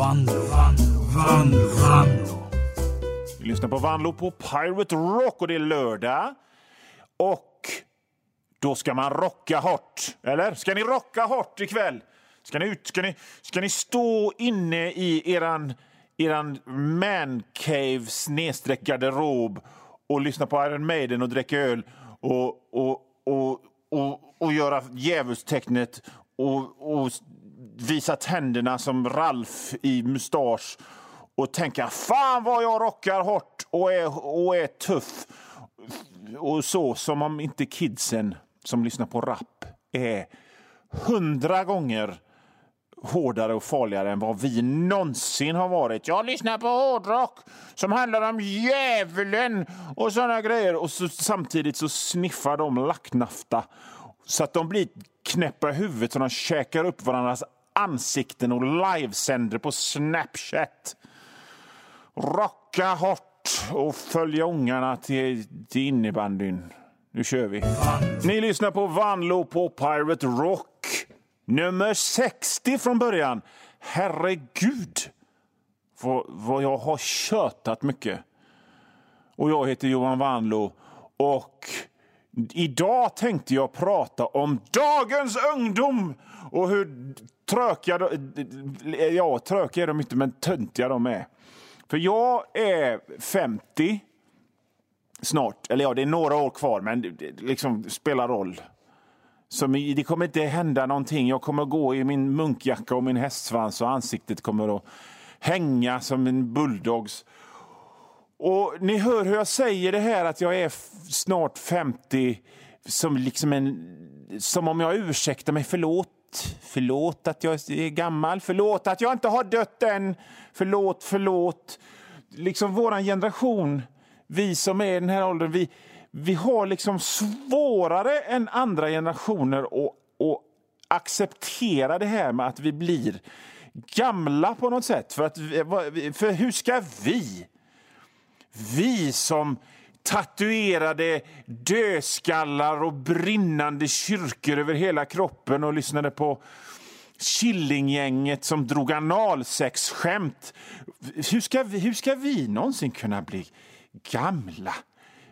Vanlo, Vanlo, Vanlo, Vanlo. Vi lyssnar på Vanlo på Pirate Rock och det är lördag. Och då ska man rocka hårt. Eller? Ska ni rocka hårt ikväll? Ska ni ut? Ska ni, ska ni stå inne i eran, eran mancave snedstreck garderob och lyssna på Iron Maiden och dricka öl och, och, och, och, och göra djävulstecknet och, och visa tänderna som Ralf i mustasch och tänka fan vad jag rockar hårt och är, och är tuff. Och så, som om inte kidsen som lyssnar på rap är hundra gånger hårdare och farligare än vad vi någonsin har varit. Jag lyssnar på hårdrock som handlar om djävulen och såna grejer. Och så, samtidigt så sniffar de lacknafta så att de blir knäppa i huvudet så de käkar upp varandras ansikten och livesänder på Snapchat. Rocka hårt och följa ungarna till, till innebandyn. Nu kör vi. Ni lyssnar på Vanlo på Pirate Rock. Nummer 60 från början. Herregud vad, vad jag har tjötat mycket. Och jag heter Johan Vanlo. Och idag tänkte jag prata om dagens ungdom och hur trökiga, de- ja, trökiga är de inte, men töntiga de är. För jag är 50 snart. Eller ja, det är några år kvar, men det- liksom spelar roll. Så det kommer inte hända någonting. Jag kommer gå i min munkjacka och min hästsvans och ansiktet kommer att hänga som en bulldogs. Och ni hör hur jag säger det här att jag är snart 50 som, liksom en, som om jag ursäktar mig. Förlåt. Förlåt att jag är gammal. Förlåt att jag inte har dött än. Förlåt, förlåt. Liksom vår generation, vi som är i den här åldern, vi, vi har liksom svårare än andra generationer att, att acceptera det här med att vi blir gamla på något sätt. För, att, för hur ska vi vi som tatuerade dödskallar och brinnande kyrkor över hela kroppen och lyssnade på Killinggänget som drog analsexskämt. Hur ska, vi, hur ska vi någonsin kunna bli gamla?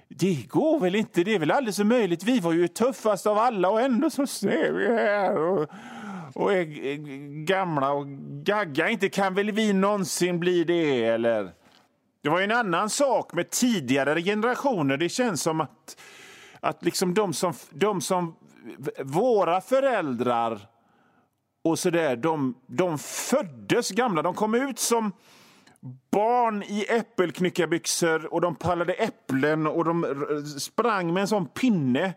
Det går väl inte? Det är väl alldeles möjligt. Vi var ju tuffast av alla och ändå så ser vi här och, och är gamla och gagga. Inte kan väl vi någonsin bli det, eller? Det var ju en annan sak med tidigare generationer. Det känns som att, att liksom de, som, de som våra föräldrar och så där, de, de föddes gamla. De kom ut som barn i äppelknyckarbyxor och de pallade äpplen och de sprang med en sån pinne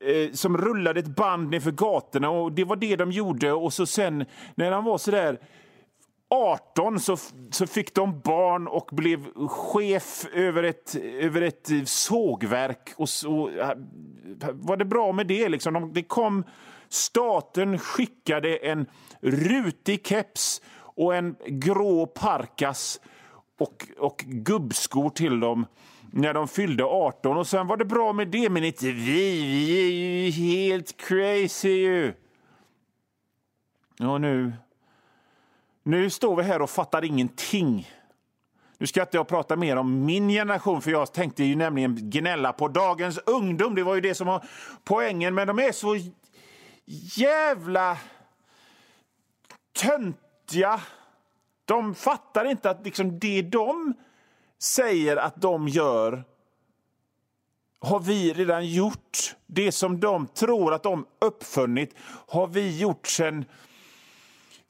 eh, som rullade ett band nerför gatorna och det var det de gjorde och så sen när han var så där 18 så, så fick de barn och blev chef över ett, över ett sågverk. Och så var det bra med det. Liksom. De, det kom, staten skickade en rutig keps och en grå parkas och, och gubbskor till dem när de fyllde 18. Och sen var det bra med det, men inte vi. Vi är ju helt crazy ju. Och nu nu står vi här och fattar ingenting. Nu ska inte jag prata mer om min generation, för jag tänkte ju nämligen gnälla på dagens ungdom. Det var ju det som var poängen, men de är så jävla töntiga. De fattar inte att liksom det de säger att de gör har vi redan gjort. Det som de tror att de uppfunnit har vi gjort sen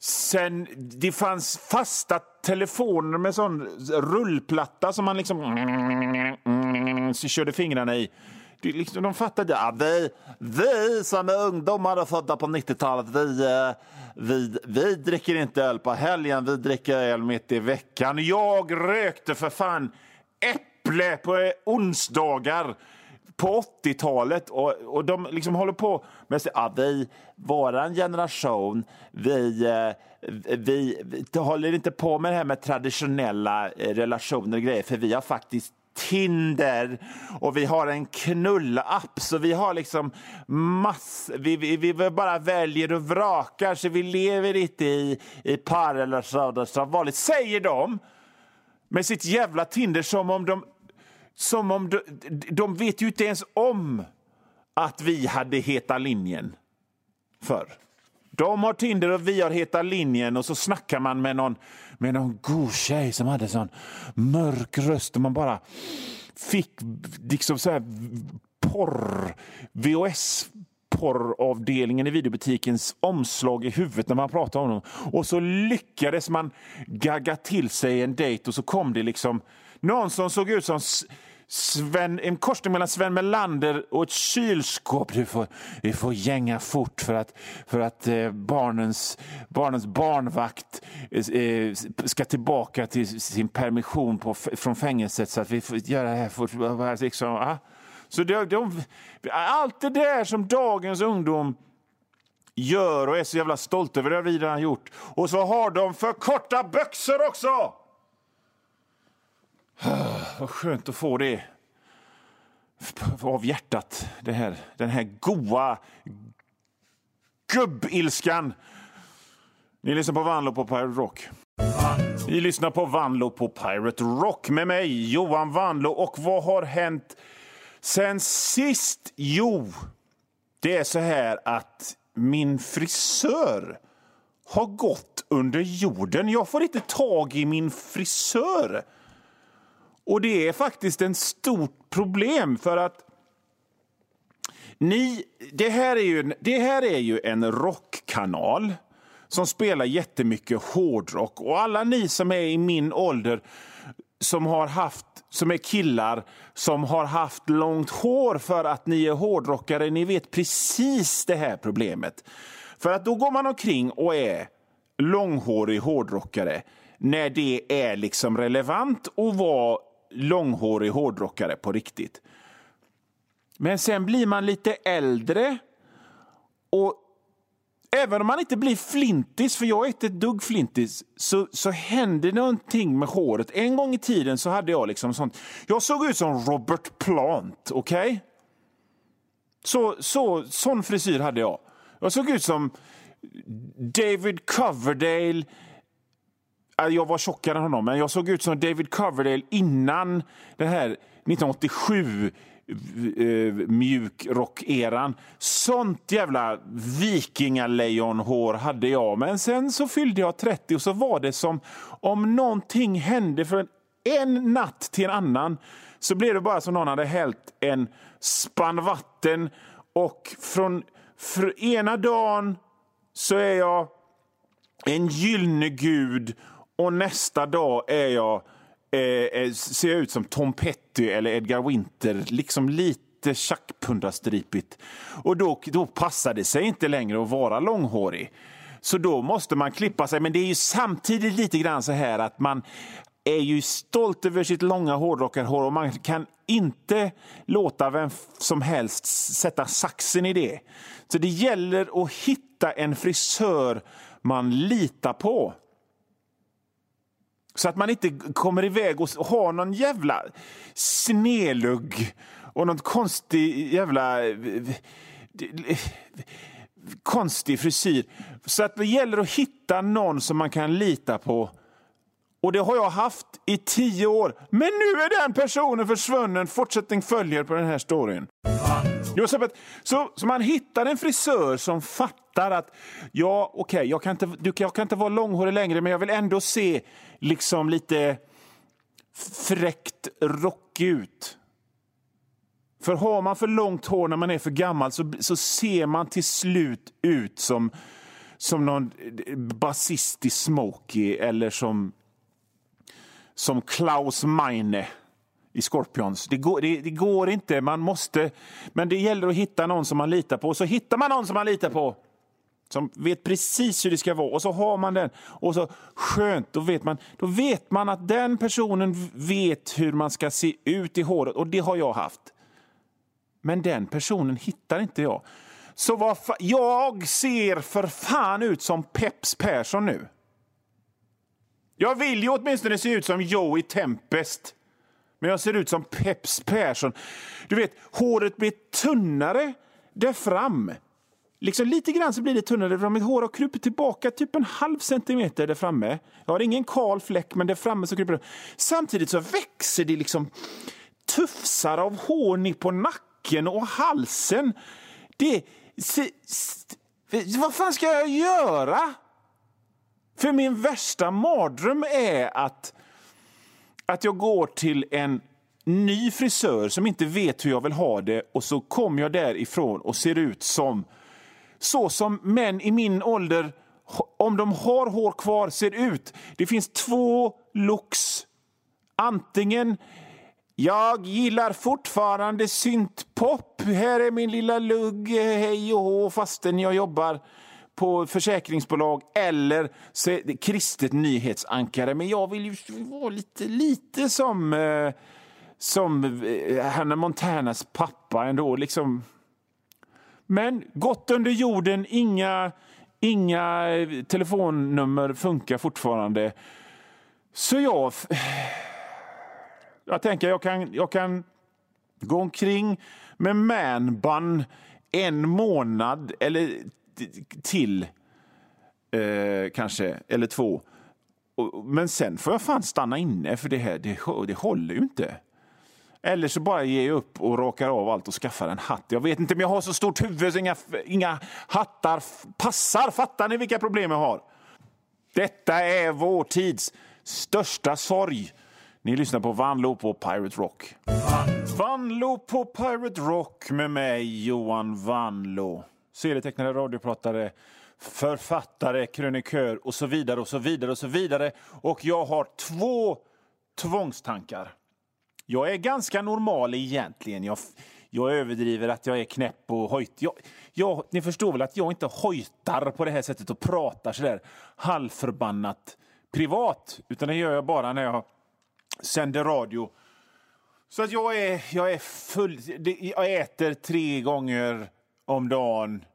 Sen det fanns fasta telefoner med sån rullplatta som man liksom så körde fingrarna i. Det, liksom, de fattade ja, vi, vi som är ungdomar och födda på 90-talet, vi, eh, vi, vi dricker inte öl på helgen, vi dricker öl mitt i veckan. Jag rökte för fan äpple på onsdagar på 80-talet och, och de liksom håller på med att säga, vi, våran generation, vi, eh, vi, vi håller inte på med det här med traditionella eh, relationer och grejer för vi har faktiskt Tinder och vi har en knullapp. Så vi har liksom mass... Vi, vi, vi bara väljer och vrakar, så vi lever inte i, i par eller så, som vanligt, säger de med sitt jävla Tinder som om de... Som om de, de vet ju inte ens om att vi hade Heta linjen förr. De har Tinder och vi har Heta linjen och så snackar man med någon, med någon god tjej som hade sån mörk röst och man bara fick liksom så här porr, VHS porravdelningen i videobutikens omslag i huvudet när man pratade om dem. Och så lyckades man gagga till sig en dejt och så kom det liksom någon som såg ut som Sven, en korsning mellan Sven Melander och ett kylskåp. Du får, du får gänga fort för att, för att eh, barnens, barnens barnvakt eh, eh ska tillbaka till sin permission på, från fängelset så att vi får göra det här fort. Liksom, ah. Så de, de, allt det där som dagens ungdom gör och är så jävla stolt över, det har vi redan gjort. Och så har de för korta byxor också! Vad skönt att få det av hjärtat. Det här, den här goa gubbilskan. Ni lyssnar på Vanlo på Pirate Rock. Ni lyssnar på Vanlo på Pirate Rock med mig, Johan Vanlo. Och vad har hänt sen sist? Jo, det är så här att min frisör har gått under jorden. Jag får inte tag i min frisör. Och det är faktiskt ett stort problem för att ni, det, här är ju, det här är ju en rockkanal som spelar jättemycket hårdrock. Och alla ni som är i min ålder som har haft som är killar som har haft långt hår för att ni är hårdrockare, ni vet precis det här problemet. För att då går man omkring och är långhårig hårdrockare när det är liksom relevant att vara långhårig hårdrockare på riktigt. Men sen blir man lite äldre och även om man inte blir flintis, för jag är inte ett dugg flintis, så, så händer någonting med håret. En gång i tiden så hade jag liksom sånt. Jag såg ut som Robert Plant, okej? Okay? Så, så, sån frisyr hade jag. Jag såg ut som David Coverdale jag var tjockare än honom, men jag såg ut som David Coverdale innan det här 1987 uh, eh, mjukrock-eran. Sånt jävla vikingalejonhår hade jag. Men sen så fyllde jag 30 och så var det som om någonting hände från en natt till en annan. Så blev det bara som någon hade hällt en spann vatten och från för ena dagen så är jag en gyllene gud och nästa dag är jag, eh, eh, ser jag ut som Tom Petty eller Edgar Winter. Liksom lite tjackpundastripigt. Och då, då passar det sig inte längre att vara långhårig. Så då måste man klippa sig. Men det är ju samtidigt lite grann så här att man är ju stolt över sitt långa hårdrockarhår och man kan inte låta vem som helst sätta saxen i det. Så det gäller att hitta en frisör man litar på. Så att man inte kommer iväg och har någon jävla snelugg och någon konstig jävla eh, eh, konstig frisyr. Så att det gäller att hitta någon som man kan lita på. Och det har jag haft i tio år. Men nu är den personen försvunnen. Fortsättning följer på den här storyn. Så, så man hittar en frisör som fattar att ja, okej, okay, jag, kan inte, jag kan inte vara långhårig längre, men jag vill ändå se liksom lite fräckt rockig ut. För har man för långt hår när man är för gammal så, så ser man till slut ut som, som någon basist i Smokey eller som, som Klaus Meine i Scorpions. Det går, det, det, går inte, man måste... Men det gäller att hitta någon som man litar på. Så hittar man någon som man litar på, som vet precis hur det ska vara, och så har man den. Och så Skönt, då vet, man, då vet man att den personen vet hur man ska se ut i håret, och det har jag haft. Men den personen hittar inte jag. Så vad jag ser för fan ut som Peps Persson nu. Jag vill ju åtminstone se ut som Joey Tempest Men jag ser ut som Peps Persson. Du vet, håret blir tunnare där fram. Liksom lite grann så blir det tunnare för Mitt hår har krupit tillbaka typ en halv centimeter där framme. Jag har ingen kal fläck, men där framme så kryper det. Samtidigt så växer det liksom tufsar av hår ner på nacken och halsen. Det... Vad fan ska jag göra? För min värsta mardröm är att, att jag går till en ny frisör som inte vet hur jag vill ha det och så kommer jag därifrån och ser ut som så som män i min ålder, om de har hår kvar, ser ut. Det finns två looks. Antingen jag gillar fortfarande syntpop. Här är min lilla lugg, hej och hå, fastän jag jobbar på försäkringsbolag eller så är det kristet nyhetsankare. Men jag vill ju vara lite, lite som, eh, som eh, Hannah Montanas pappa ändå. Liksom. Men gott under jorden, inga, inga telefonnummer funkar fortfarande. Så jag... Jag tänker jag kan, jag kan gå omkring med manbun en månad eller till, eh, kanske, eller två. Men sen får jag fan stanna inne, för det här det, det håller ju inte. Eller så bara ger jag upp och rakar av allt och skaffar en hatt. Jag vet inte men jag har så stort huvud så inga, inga hattar passar. Fattar ni vilka problem jag har? Detta är vår tids största sorg. Ni lyssnar på Vanlo på Pirate Rock. Vanlo på Pirate Rock med mig, Johan Vanlo. Serietecknare, radiopratare, författare, krönikör och så vidare och så vidare och så vidare. Och jag har två tvångstankar. Jag är ganska normal egentligen. Jag, jag överdriver att jag är knäpp och hojt. Jag, jag, ni förstår väl att jag inte hojtar på det här sättet och pratar så där halvförbannat privat. Utan det gör jag bara när jag sänder radio. Så att jag är, jag är full... Jag äter tre gånger om dagen.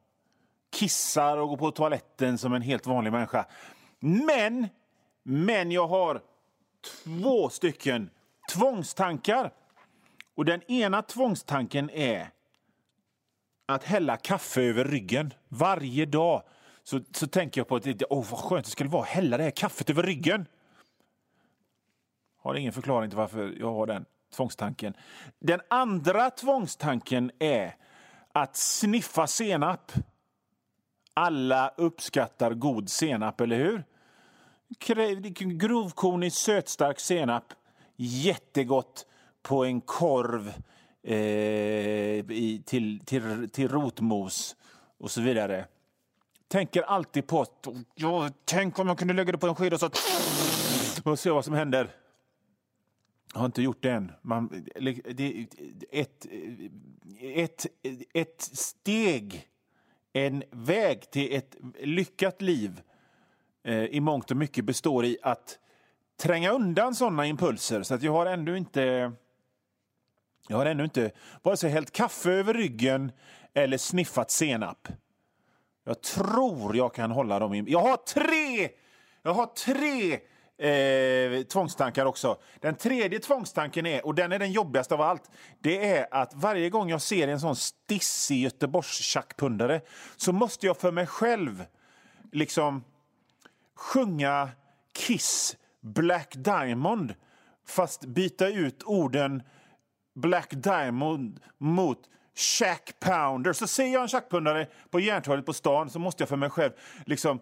Kissar och går på toaletten som en helt vanlig människa. Men, men jag har två stycken tvångstankar. Och den ena tvångstanken är att hälla kaffe över ryggen varje dag. Så, så tänker jag på att oh, vad skönt det skulle vara att hälla det här kaffet över ryggen. Har ingen förklaring till varför jag har den tvångstanken. Den andra tvångstanken är att sniffa senap. Alla uppskattar god senap, eller hur? Grovkornig, sötstark senap jättegott på en korv eh, i, till, till, till rotmos och så vidare. Tänker alltid på att ja, tänk om jag kunde lägga det på en sked och, så, och se vad som händer. Jag har inte gjort det än. Man, det, ett, ett, ett steg, en väg till ett lyckat liv eh, i mångt och mycket består i att tränga undan såna impulser. Så att jag har ännu inte jag har ännu inte vare sig hällt kaffe över ryggen eller sniffat senap. Jag tror jag kan hålla dem i... Jag har tre! Jag har tre eh, tvångstankar också. Den tredje tvångstanken är, och den är den jobbigaste av allt, det är att varje gång jag ser en sån stissig Göteborgs så måste jag för mig själv liksom sjunga Kiss Black Diamond fast byta ut orden Black Diamond mot Shack Pounder. Så ser jag en Shackpundare på Järntorget på stan så måste jag för mig själv liksom...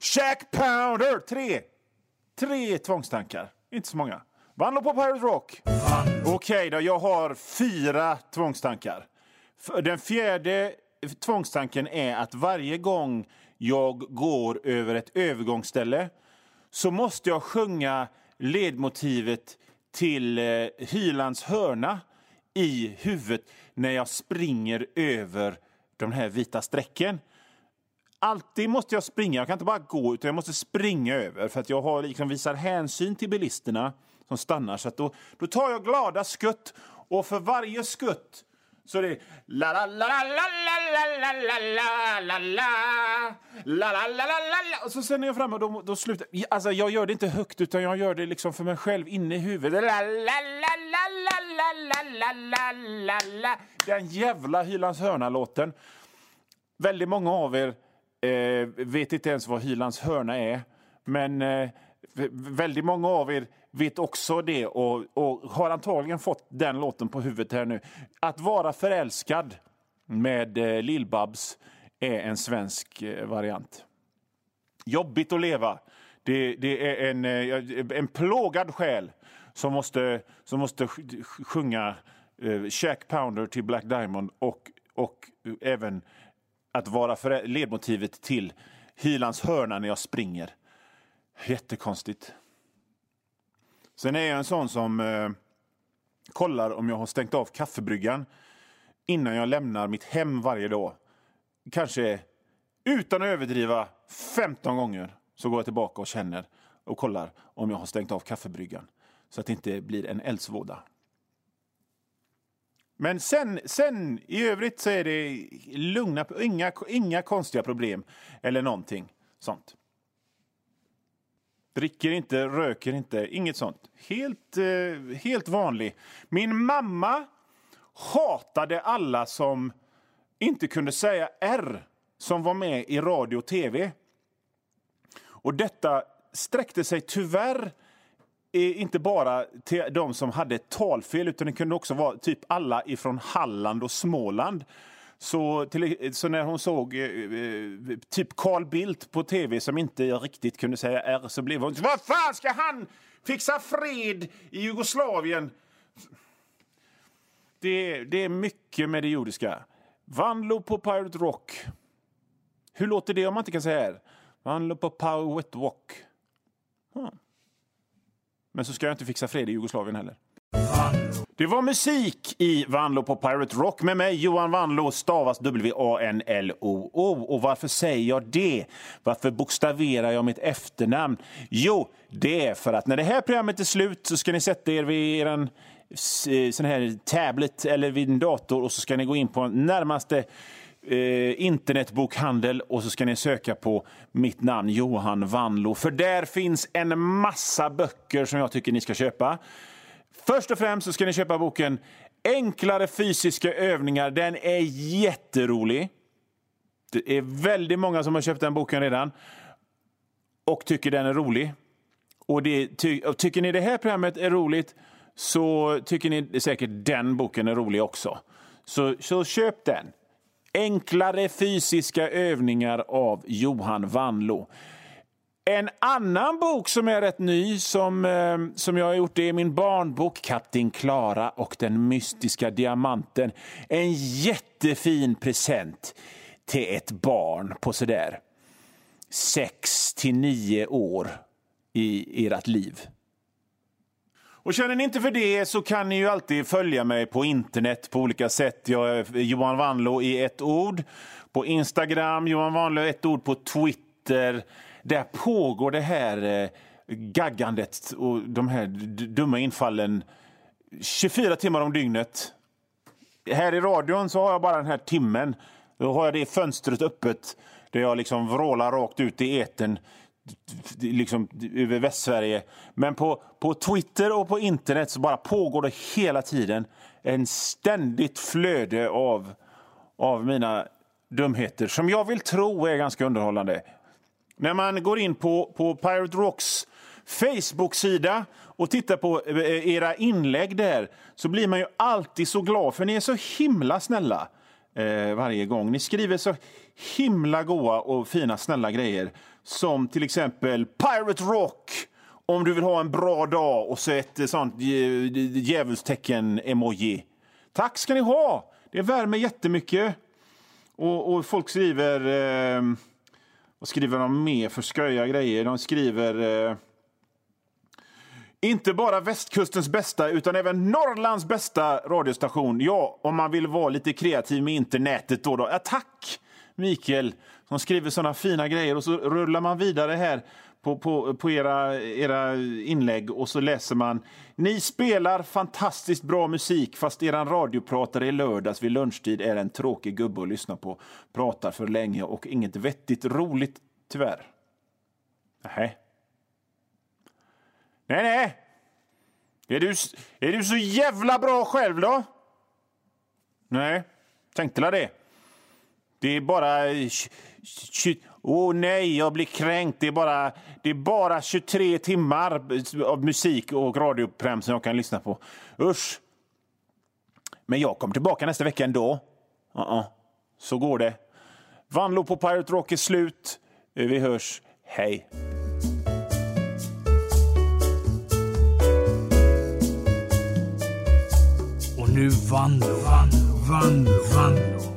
Shack Pounder! Tre. Tre tvångstankar. Inte så många. Vann på Pirate Rock. Okej okay då, jag har fyra tvångstankar. Den fjärde tvångstanken är att varje gång jag går över ett övergångsställe så måste jag sjunga ledmotivet till eh, Hylands hörna i huvudet när jag springer över de här vita strecken. Alltid måste jag springa. Jag kan inte bara gå, utan jag måste springa över för att jag har liksom visar hänsyn till bilisterna som stannar. Så då, då tar jag glada skutt och för varje skutt så det är la la la la la la la la la la la la la la la la och så sen är jag framme och då, då slutar Alltså jag gör det inte högt utan jag gör det liksom för mig själv inne i huvudet. La la la la la la la la la la Den jävla Hylands hörna-låten. Väldigt många av er eh, vet inte ens vad Hylands hörna är. Men eh, väldigt många av er vet också det och, och, har antagligen fått den låten på huvudet här nu. Att vara förälskad med eh, Lill-Babs är en svensk eh, variant. Jobbigt att leva. Det, det är en, eh, en plågad själ som måste, som måste sjunga eh, Shack Pounder till Black Diamond och, och även att vara ledmotivet till Hylands hörna när jag springer. Jättekonstigt. Sen är jag en sån som eh, kollar om jag har stängt av kaffebryggan innan jag lämnar mitt hem varje dag. Kanske utan att överdriva 15 gånger så går jag tillbaka och känner och kollar om jag har stängt av kaffebryggan så att det inte blir en eldsvåda. Men sen, sen i övrigt så är det lugna, inga, inga konstiga problem eller någonting sånt. Dricker inte, röker inte, inget sånt. Helt, eh, helt vanlig. Min mamma hatade alla som inte kunde säga R som var med i radio och tv. Och detta sträckte sig tyvärr inte bara till de som hade talfel utan det kunde också vara typ alla ifrån Halland och Småland. Så, till, så när hon såg eh, eh typ Carl Bildt på tv som inte riktigt kunde säga R så blev hon Vad fan ska han fixa fred i Jugoslavien? Det, det är mycket med det jordiska. Vanlo på Pirate Rock. Hur låter det om man inte kan säga R? Vanlo på Pirate Rock. Hmm. Men så ska jag inte fixa fred i Jugoslavien heller. Det var musik i Vanlo på Pirate Rock med mig, Johan Vanlo, stavas W-A-N-L-O-O. Och varför säger jag det? Varför bokstaverar jag mitt efternamn? Jo, det är för att när det här programmet är slut så ska ni sätta er vid er eh, sån här tablet eller vid en dator och så ska ni gå in på närmaste eh, internetbokhandel och så ska ni söka på mitt namn Johan Vanlo. För där finns en massa böcker som jag tycker ni ska köpa. Först och främst så ska ni köpa boken Enklare fysiska övningar. Den är jätterolig. Det är väldigt många som har köpt den boken redan och tycker den är rolig. Och, det, ty, och tycker ni det här programmet är roligt så tycker ni säkert den boken är rolig också. Så, så köp den. Enklare fysiska övningar av Johan Vanlo. En annan bok som är rätt ny, som, eh, som jag har gjort, det är min barnbok Kapten Klara och den mystiska diamanten. En jättefin present till ett barn på sådär sex till nio år i ert liv. Och känner ni inte för det så kan ni ju alltid följa mig på internet på olika sätt. Jag är Johan Vanlo i ett ord. På Instagram, Johan Vanlo i ett ord på Twitter. Där pågår det här eh, gaggandet och de här dumma infallen 24 timmar om dygnet. Här i radion så har jag bara den här timmen. Då har jag det fönstret öppet där jag liksom vrålar rakt ut i eten liksom, över Västsverige. Men på, på Twitter och på internet så bara pågår det hela tiden en ständigt flöde av, av mina dumheter som jag vill tro är ganska underhållande. När man går in på, på Pirate Rocks Facebook-sida och tittar på eh, era inlägg där så blir man ju alltid så glad, för ni är så himla snälla eh, varje gång. Ni skriver så himla goa och fina, snälla grejer som till exempel Pirate Rock om du vill ha en bra dag och så ett eh, sånt eh, djävulstecken-emoji. Tack ska ni ha! Det värmer jättemycket. Och, och folk skriver... Eh, vad skriver de mer för sköja grejer? De skriver... Eh, inte bara västkustens bästa, utan även Norrlands bästa radiostation. Ja, om man vill vara lite kreativ med internetet. Då, då. Ja, tack, Mikael, som skriver såna fina grejer. Och så rullar man vidare här på, på, på era, era inlägg och så läser man Ni spelar fantastiskt bra musik fast eran radiopratare i lördags vid lunchtid är en tråkig gubbe att lyssna på. Pratar för länge och inget vettigt roligt, tyvärr. Nej. Nej, nej. Är du, är du så jävla bra själv då? Nej, tänkte la det. Det är bara... Åh oh, nej, jag blir kränkt. Det är, bara, det är bara 23 timmar av musik och radioprogram som jag kan lyssna på. Usch! Men jag kommer tillbaka nästa vecka ändå. Uh -uh. Så går det. Vanlo på Pirate Rock är slut. Vi hörs. Hej! Och nu Vanlo, Vanlo, Vanlo, Vanlo.